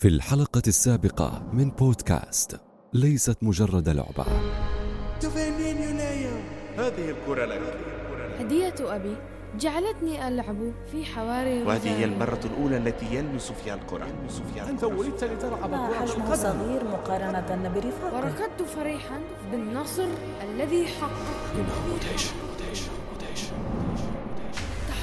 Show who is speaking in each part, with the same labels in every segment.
Speaker 1: في الحلقة السابقة من بودكاست ليست مجرد لعبة.
Speaker 2: تفنين يونايو
Speaker 3: هذه الكرة لك.
Speaker 4: هدية أبي جعلتني ألعب في حواري
Speaker 3: وهذه هي. المرة الأولى التي يلمس فيها الكرة. يلمس فيها
Speaker 2: أنت
Speaker 3: الكرة.
Speaker 2: ولدت لتلعب
Speaker 5: ما
Speaker 2: كرة
Speaker 5: حجمه
Speaker 2: القدم
Speaker 5: صغير مقارنة برفاقه
Speaker 4: وركضت فرحا بالنصر الذي حققته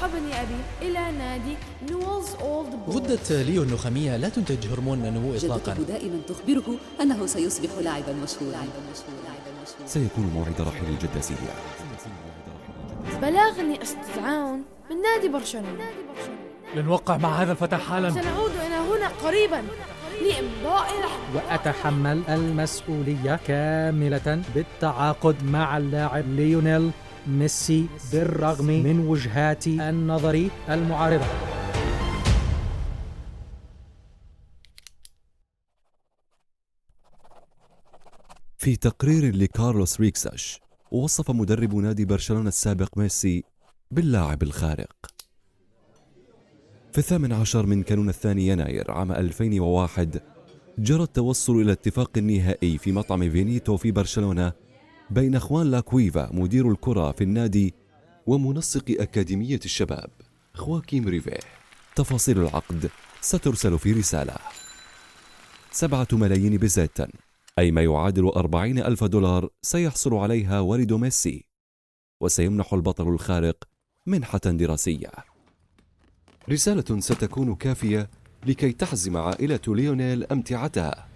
Speaker 4: سحبني أبي. إلى نادي نيولز أولد بويز
Speaker 6: غدة ليو النخامية لا تنتج هرمون النمو إطلاقا.
Speaker 7: جدته دائما تخبره أنه سيصبح لاعبا مشهورا.
Speaker 1: سيكون موعد رحيل الجدة سيليا
Speaker 4: بلغني استدعاء من نادي برشلونة.
Speaker 8: لنوقع مع هذا الفتى حالا.
Speaker 4: سنعود إلى هنا قريبا لإمضاء
Speaker 8: وأتحمل المسؤولية كاملة بالتعاقد مع اللاعب ليونيل ميسي بالرغم من وجهات النظر المعارضة.
Speaker 1: في تقرير لكارلوس ريكساش وصف مدرب نادي برشلونة السابق ميسي باللاعب الخارق. في الثامن عشر من كانون الثاني يناير عام 2001 جرى التوصل إلى اتفاق نهائي في مطعم فينيتو في برشلونة بين خوان لاكويفا مدير الكرة في النادي ومنسق أكاديمية الشباب خواكيم ريفيه. تفاصيل العقد سترسل في رسالة. سبعة ملايين بيزيتا أي ما يعادل أربعين ألف دولار سيحصل عليها والد ميسي وسيمنح البطل الخارق منحة دراسية. رسالة ستكون كافية لكي تحزم عائلة ليونيل أمتعتها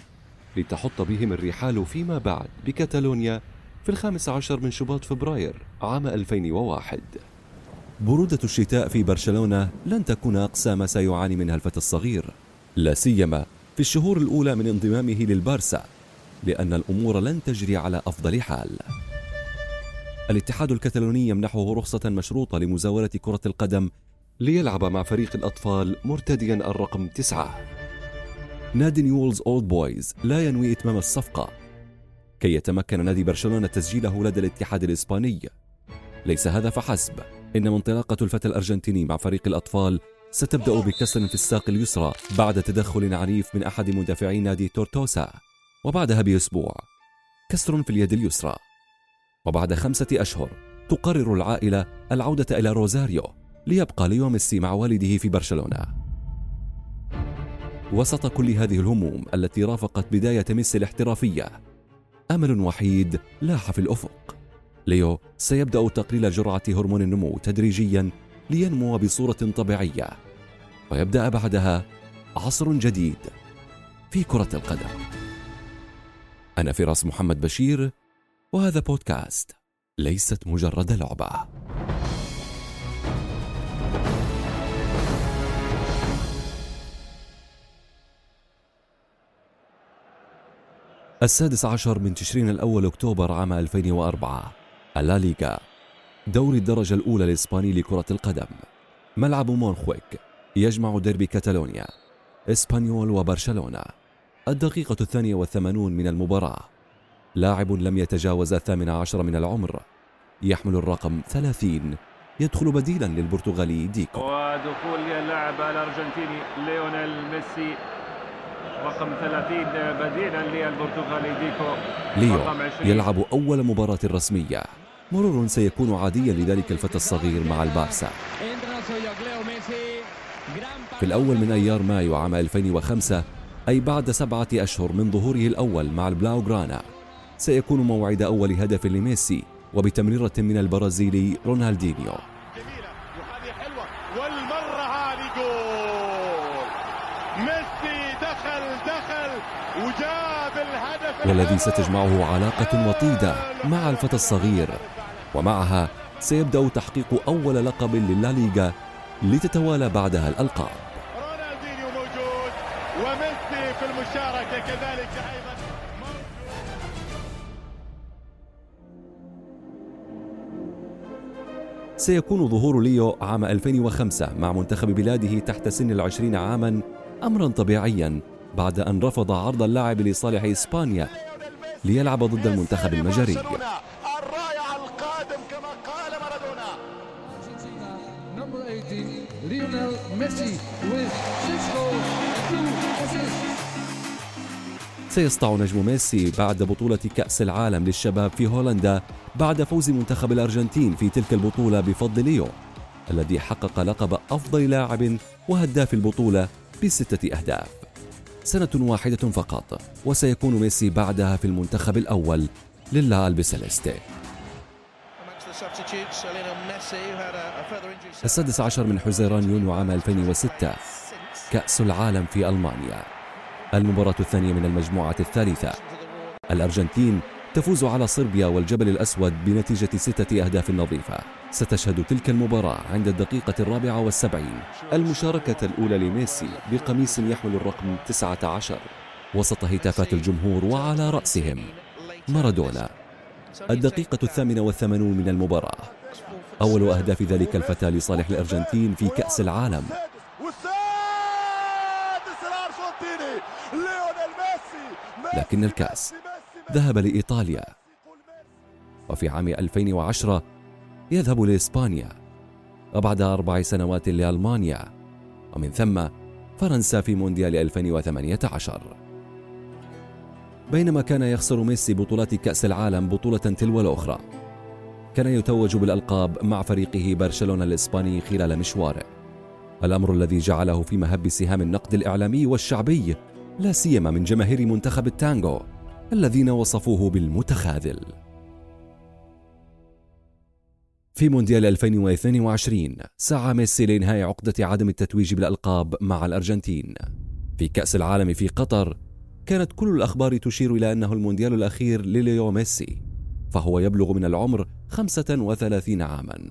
Speaker 1: لتحط بهم الرحال فيما بعد بكتالونيا في الخامس عشر من شباط فبراير عام 2001 برودة الشتاء في برشلونة لن تكون أقسى ما سيعاني منها الفتى الصغير لا سيما في الشهور الأولى من انضمامه للبارسا لأن الأمور لن تجري على أفضل حال. الاتحاد الكتالوني يمنحه رخصة مشروطة لمزاولة كرة القدم ليلعب مع فريق الأطفال مرتديا الرقم تسعة. نادي نيولز أولد بويز لا ينوي إتمام الصفقة كي يتمكن نادي برشلونة تسجيله لدى الاتحاد الإسباني. ليس هذا فحسب. إن انطلاقة الفتى الأرجنتيني مع فريق الأطفال ستبدأ بكسر في الساق اليسرى بعد تدخل عنيف من أحد مدافعي نادي تورتوسا وبعدها بأسبوع. كسر في اليد اليسرى. وبعد خمسة أشهر تقرر العائلة العودة إلى روزاريو ليبقى ليو ميسي مع والده في برشلونة. وسط كل هذه الهموم التي رافقت بداية ميسي الاحترافية أمل وحيد لاح في الأفق. ليو سيبدأ تقليل جرعة هرمون النمو تدريجيا لينمو بصورة طبيعية ويبدأ بعدها عصر جديد في كرة القدم. أنا فراس محمد بشير وهذا بودكاست ليست مجرد لعبة. السادس عشر من تشرين الأول أكتوبر عام 2004 اللا ليغا دوري الدرجة الأولى الإسباني لكرة القدم. ملعب مونخويك يجمع ديربي كاتالونيا إسبانيول وبرشلونة. الدقيقة الثانية والثمانون من المباراة. لاعب لم يتجاوز الثامن عشر من العمر. يحمل الرقم ثلاثين. يدخل بديلا للبرتغالي ديكو.
Speaker 9: ودخول اللاعب الأرجنتيني ليونيل ميسي. رقم 30 بديلا للبرتغالي ديكو.
Speaker 1: ليو
Speaker 9: رقم 20
Speaker 1: يلعب أول مباراة رسمية. مرور سيكون عاديا لذلك الفتى الصغير مع البارسا. في الأول من أيار مايو عام 2005 أي بعد سبعة أشهر من ظهوره الأول مع البلاوغرانا سيكون موعد أول هدف لميسي وبتمريرة من البرازيلي رونالدينيو. والذي. ستجمعه علاقة وطيدة مع الفتى الصغير. ومعها سيبدأ تحقيق أول لقب للاليغا لتتوالى بعدها الألقاب.
Speaker 10: رونالدينيو موجود وميسي في المشاركة كذلك أيضا.
Speaker 1: سيكون ظهور ليو عام 2005 مع منتخب بلاده تحت سن العشرين عاما أمرا طبيعيا. بعد أن رفض عرض اللاعب لصالح إسبانيا ليلعب ضد المنتخب المجري
Speaker 10: الرائع القادم كما قال مارادونا.
Speaker 1: سيسطع نجم ميسي بعد بطولة كأس العالم للشباب في هولندا بعد فوز منتخب الأرجنتين في تلك البطولة بفضل ليو الذي حقق لقب أفضل لاعب وهداف البطولة بستة أهداف سنة واحدة فقط وسيكون ميسي بعدها في المنتخب الأول للا البسلستي السادس عشر من حزيران يونيو عام 2006 كأس العالم في ألمانيا. المباراة الثانية من المجموعة الثالثة. الأرجنتين تفوز على صربيا والجبل الأسود بنتيجة ستة أهداف نظيفة. ستشهد تلك المباراة عند الدقيقة الرابعة والسبعين المشاركة الأولى لميسي بقميص يحمل الرقم 19 وسط هتافات الجمهور وعلى رأسهم مارادونا. الدقيقة الثامنة والثمانون من المباراة. أول أهداف ذلك الفتى لصالح الأرجنتين في كأس العالم. لكن الكأس ذهب لإيطاليا. وفي عام 2010 يذهب لإسبانيا. وبعد أربع سنوات لألمانيا. ومن ثم فرنسا في مونديال 2018 بينما كان يخسر ميسي بطولات كأس العالم بطولة تلو الأخرى. كان يتوج بالألقاب مع فريقه برشلونة الإسباني خلال مشواره. الأمر الذي جعله في مهب سهام النقد الإعلامي والشعبي لا سيما من جماهير منتخب التانغو. الذين وصفوه بالمتخاذل. في مونديال 2022 سعى ميسي لإنهاء عقدة عدم التتويج بالألقاب مع الأرجنتين. في كأس العالم في قطر كانت كل الأخبار تشير إلى أنه المونديال الأخير لليو ميسي فهو يبلغ من العمر 35 عاماً.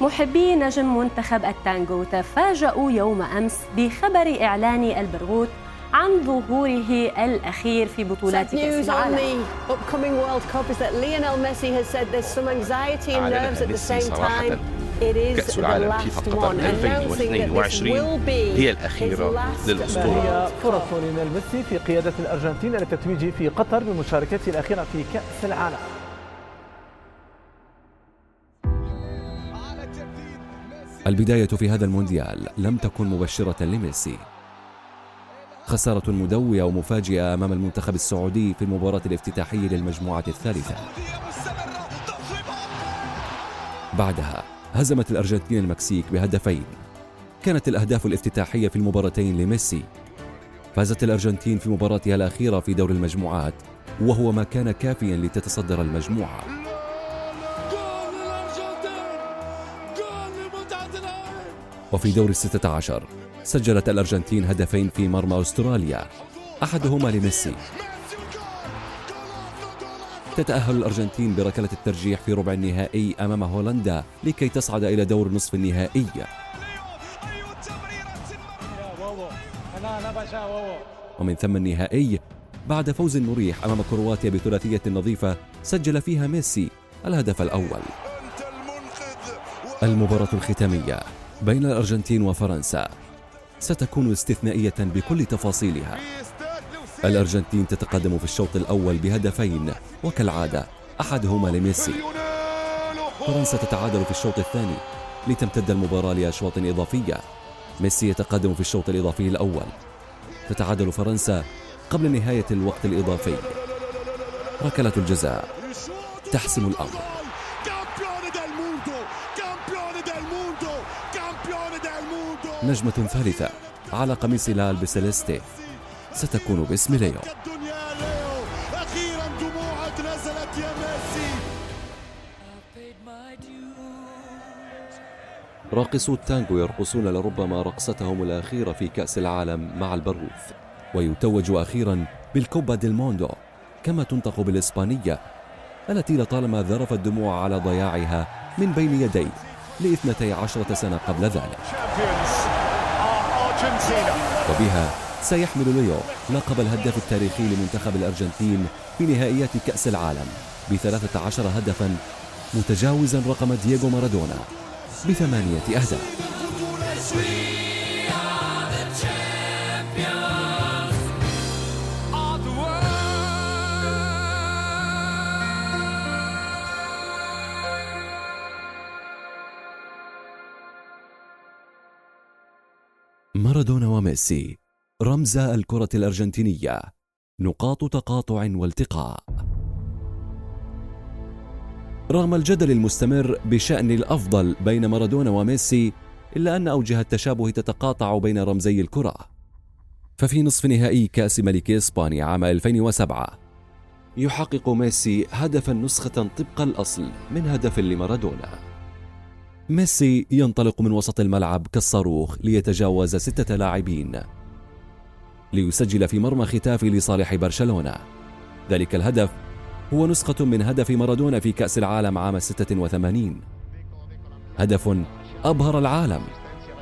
Speaker 11: محبي نجم منتخب التانغو تفاجؤوا يوم أمس بخبر إعلان البرغوث عن ظهوره الأخير في بطولات كأس العالم.
Speaker 12: upcoming World Cup is that Lionel Messi has said there's some anxiety and nerves at the same time. It is
Speaker 3: كأس العالم فيفا قطر 2022 هي الأخيرة للأسطورة.
Speaker 13: فرص ليونيل ميسي في قيادة الأرجنتين للتتويج في قطر بمشاركته الأخيرة في كأس العالم.
Speaker 1: البداية في هذا المونديال لم تكن مبشرة لميسي. خسارة مدوية ومفاجئة أمام المنتخب السعودي في المباراة الافتتاحية للمجموعة الثالثة. بعدها هزمت الأرجنتين المكسيك بهدفين. كانت الأهداف الافتتاحية في المباراتين لميسي. فازت الأرجنتين في مباراتها الأخيرة في دور المجموعات وهو ما كان كافيا لتتصدر المجموعة. وفي دور الستة عشر سجلت الأرجنتين هدفين في مرمى أستراليا أحدهما لميسي. تتأهل الأرجنتين بركلة الترجيح في ربع النهائي أمام هولندا لكي تصعد إلى دور نصف النهائي. ومن ثم النهائي بعد فوز مريح أمام كرواتيا بثلاثية نظيفة سجل فيها ميسي الهدف الأول. المباراة الختامية بين الأرجنتين وفرنسا. ستكون استثنائية بكل تفاصيلها. الأرجنتين تتقدم في الشوط الأول بهدفين وكالعادة أحدهما لميسي. فرنسا تتعادل في الشوط الثاني لتمتد المباراة لأشواط إضافية. ميسي يتقدم في الشوط الإضافي الأول. تتعادل فرنسا قبل نهاية الوقت الإضافي. ركلة الجزاء تحسم الأمر. نجمة ثالثة على قميص لا البسلستي ستكون باسم ليو.
Speaker 10: أخيرا دموعك نزلت يا ميسي.
Speaker 1: راقصو التانجو يرقصون لربما رقصتهم الأخيرة في كأس العالم مع البروث ويتوج أخيرا بال Copa del Mundo. كما تنطق بالإسبانية التي لطالما ذرفت الدموع على ضياعها من بين يديه. لاثنتي عشرة سنة قبل ذلك. وبها سيحمل ليو لقب الهداف التاريخي لمنتخب الأرجنتين في نهائيات كأس العالم بثلاثة عشر هدفا متجاوزا رقم دييغو مارادونا بثمانية أهداف. مارادونا وميسي رمز الكرة الأرجنتينية نقاط تقاطع والتقاء. رغم الجدل المستمر بشأن الأفضل بين مارادونا وميسي إلا أن أوجه التشابه تتقاطع بين رمزي الكرة. ففي نصف نهائي كأس ملك إسبانيا عام 2007 يحقق ميسي هدفا نسخة طبق الأصل من هدف لمارادونا. ميسي ينطلق من وسط الملعب كالصاروخ ليتجاوز ستة لاعبين ليسجل في مرمى ختافي لصالح برشلونة ذلك الهدف هو نسخة من هدف مارادونا في كأس العالم عام 86 هدف أبهر العالم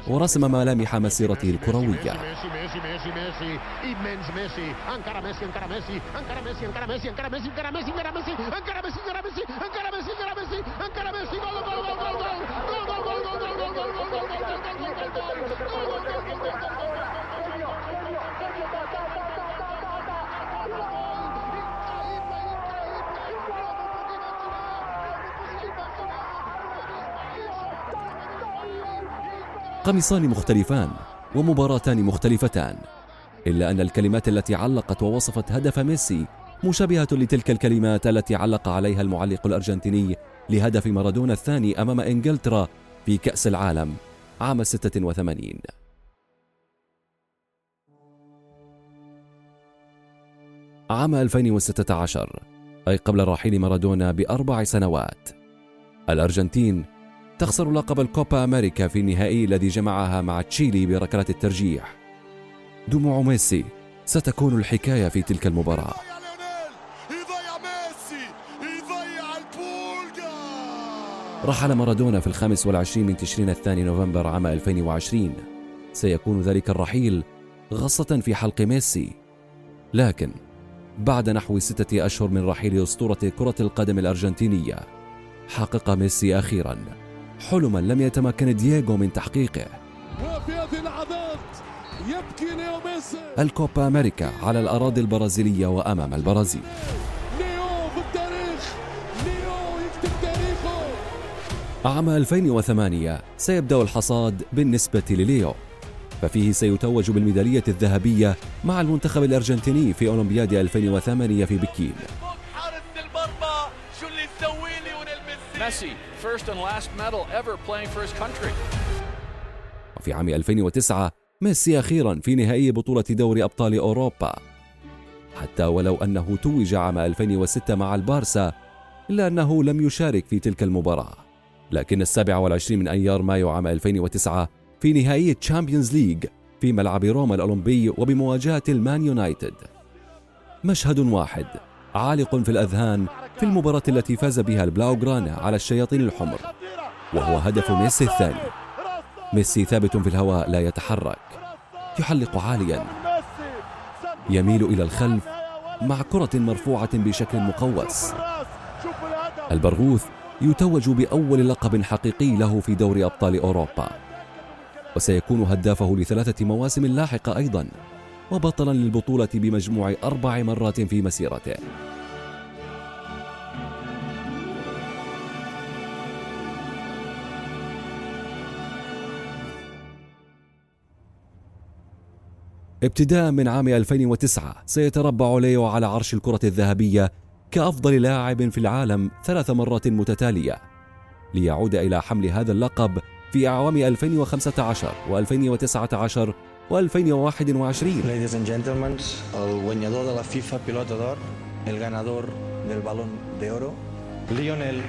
Speaker 1: ورسم ملامح مسيرته الكروية قميصان مختلفان ومباراتان مختلفتان إلا أن الكلمات التي علقت ووصفت هدف ميسي مشابهة لتلك الكلمات التي علق عليها المعلق الأرجنتيني لهدف مارادونا الثاني أمام إنجلترا في كأس العالم عام 86 عام 2016 أي قبل رحيل مارادونا بأربع سنوات الأرجنتين تخسر لقب الكوبا أمريكا في النهائي الذي جمعها مع تشيلي بركلات الترجيح. دموع ميسي ستكون الحكاية في تلك المباراة. رحل مارادونا في الخامس والعشرين من تشرين الثاني نوفمبر عام 2020 سيكون ذلك الرحيل غصة في حلق ميسي. لكن بعد نحو ستة أشهر من رحيل أسطورة كرة القدم الأرجنتينية حقق ميسي أخيراً حلما لم يتمكن دييغو من تحقيقه. الكوبا أمريكا على الأراضي البرازيلية وأمام البرازيل. عام 2008 سيبدأ الحصاد بالنسبة لليو. ففيه سيتوج بالميدالية الذهبية مع المنتخب الأرجنتيني في أولمبياد 2008 في بكين. وفي عام 2009 ميسي أخيرا في نهائي بطولة دوري أبطال أوروبا. حتى ولو أنه توج عام 2006 مع البارسا إلا أنه لم يشارك في تلك المباراة. لكن السابع والعشرين من أيار مايو عام 2009 في نهائي Champions League في ملعب روما الأولمبي وبمواجهة المان يونايتد. مشهد واحد. عالق في الأذهان في المباراة التي فاز بها البلاوغرانا على الشياطين الحمر وهو هدف ميسي الثاني. ميسي ثابت في الهواء لا يتحرك. يحلق عاليا. يميل إلى الخلف مع كرة مرفوعة بشكل مقوس. البرغوث يتوج بأول لقب حقيقي له في دوري أبطال أوروبا. وسيكون هدافه لثلاثة مواسم لاحقة أيضا وبطلا للبطولة بمجموع أربع مرات في مسيرته. ابتداء من عام 2009 سيتربع ليو على عرش الكرة الذهبية كأفضل لاعب في العالم ثلاث مرات متتالية ليعود إلى حمل هذا اللقب في أعوام 2015 و2019 و2021 Ladies and gentlemen, el guanyador de la FIFA Pilota d'Or, el ganador del Balón de Oro, Lionel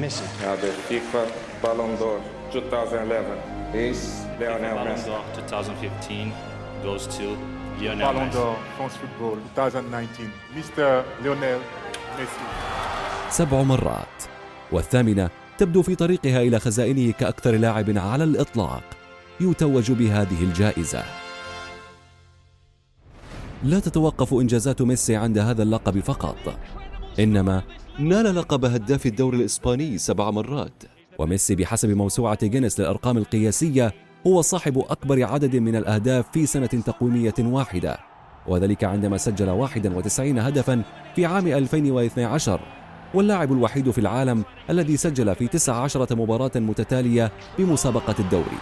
Speaker 1: Messi. Now the FIFA Ballon d'Or 2011 is Lionel Messi. Ballon d'Or 2015 goes to Lionel Ballon d'Or France Football 2019 Mr. Lionel Messi. سبع مرات والثامنة تبدو في طريقها إلى خزائنه كأكثر لاعب على الإطلاق يتوج بهذه الجائزة. لا تتوقف إنجازات ميسي عند هذا اللقب فقط إنما نال لقب هداف الدوري الإسباني سبع مرات. وميسي بحسب موسوعة جينيس للأرقام القياسية هو صاحب أكبر عدد من الأهداف في سنة تقويمية واحدة. وذلك عندما سجل 91 هدفا في عام 2012 واللاعب الوحيد في العالم الذي سجل في 19 مباراة متتالية بمسابقة الدوري.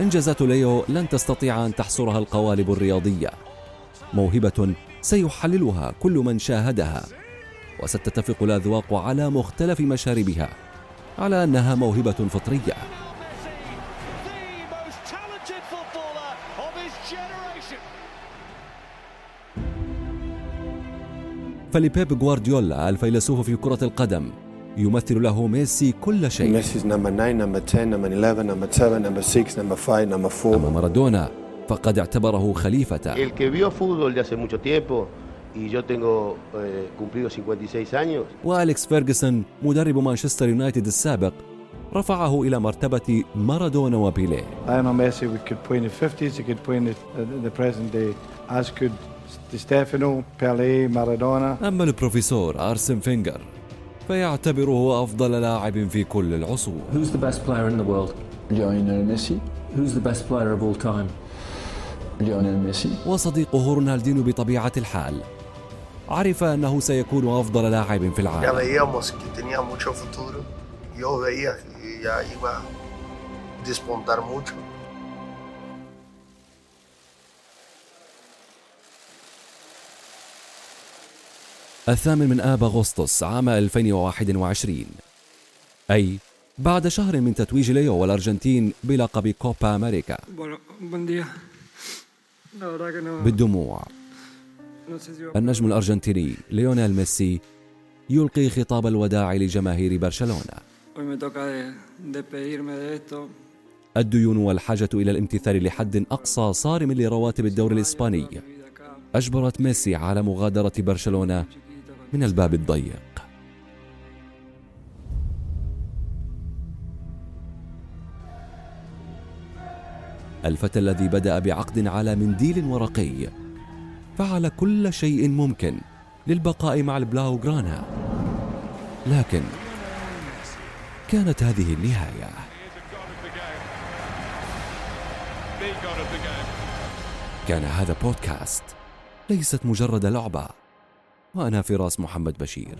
Speaker 1: إنجازات ليو لن تستطيع أن تحصرها القوالب الرياضية. موهبة سيحللها كل من شاهدها. وستتفق الأذواق على مختلف مشاربها على أنها موهبة فطرية. فلبيب غوارديولا الفيلسوف في كرة القدم. يمثل له ميسي كل شيء.
Speaker 14: Messi number 9 number 10 number 11 number 7 number 6 number 5 number 4
Speaker 1: أما مارادونا فقد اعتبره خليفته
Speaker 15: El que vio fútbol de hace mucho tiempo y yo tengo cumplido 56 años.
Speaker 1: وأليكس فيرغسون مدرب مانشستر يونايتد السابق رفعه إلى مرتبة مارادونا وبيليه.
Speaker 16: ستيفانو بيلي مارادونا.
Speaker 1: أما البروفيسور أرسن فينجر فيعتبره أفضل لاعب في كل العصور.
Speaker 17: Who's the best player in the world?
Speaker 14: Lionel Messi.
Speaker 17: Who's the best player of all time?
Speaker 14: Lionel Messi.
Speaker 1: وصديقه رونالدينو بطبيعة الحال. عرف أنه سيكون أفضل لاعب في العالم.
Speaker 18: يلا يا موسك الدنيا مو شوف الطورة يو يا يبا ديسبونتار مو
Speaker 1: الثامن من آب أغسطس عام 2021 أي بعد شهر من تتويج ليو والأرجنتين بلقب كوبا أمريكا. بالدموع النجم الأرجنتيني ليونيل ميسي يلقي خطاب الوداع لجماهير برشلونة. الديون والحاجة إلى الامتثال لحد أقصى صارم لرواتب الدوري الإسباني أجبرت ميسي على مغادرة برشلونة من الباب الضيق. الفتى الذي بدأ بعقد على منديل ورقي. فعل كل شيء ممكن للبقاء مع البلاو جرانا. لكن كانت هذه النهاية. كان هذا بودكاست ليست مجرد لعبة. وأنا فراس محمد بشير.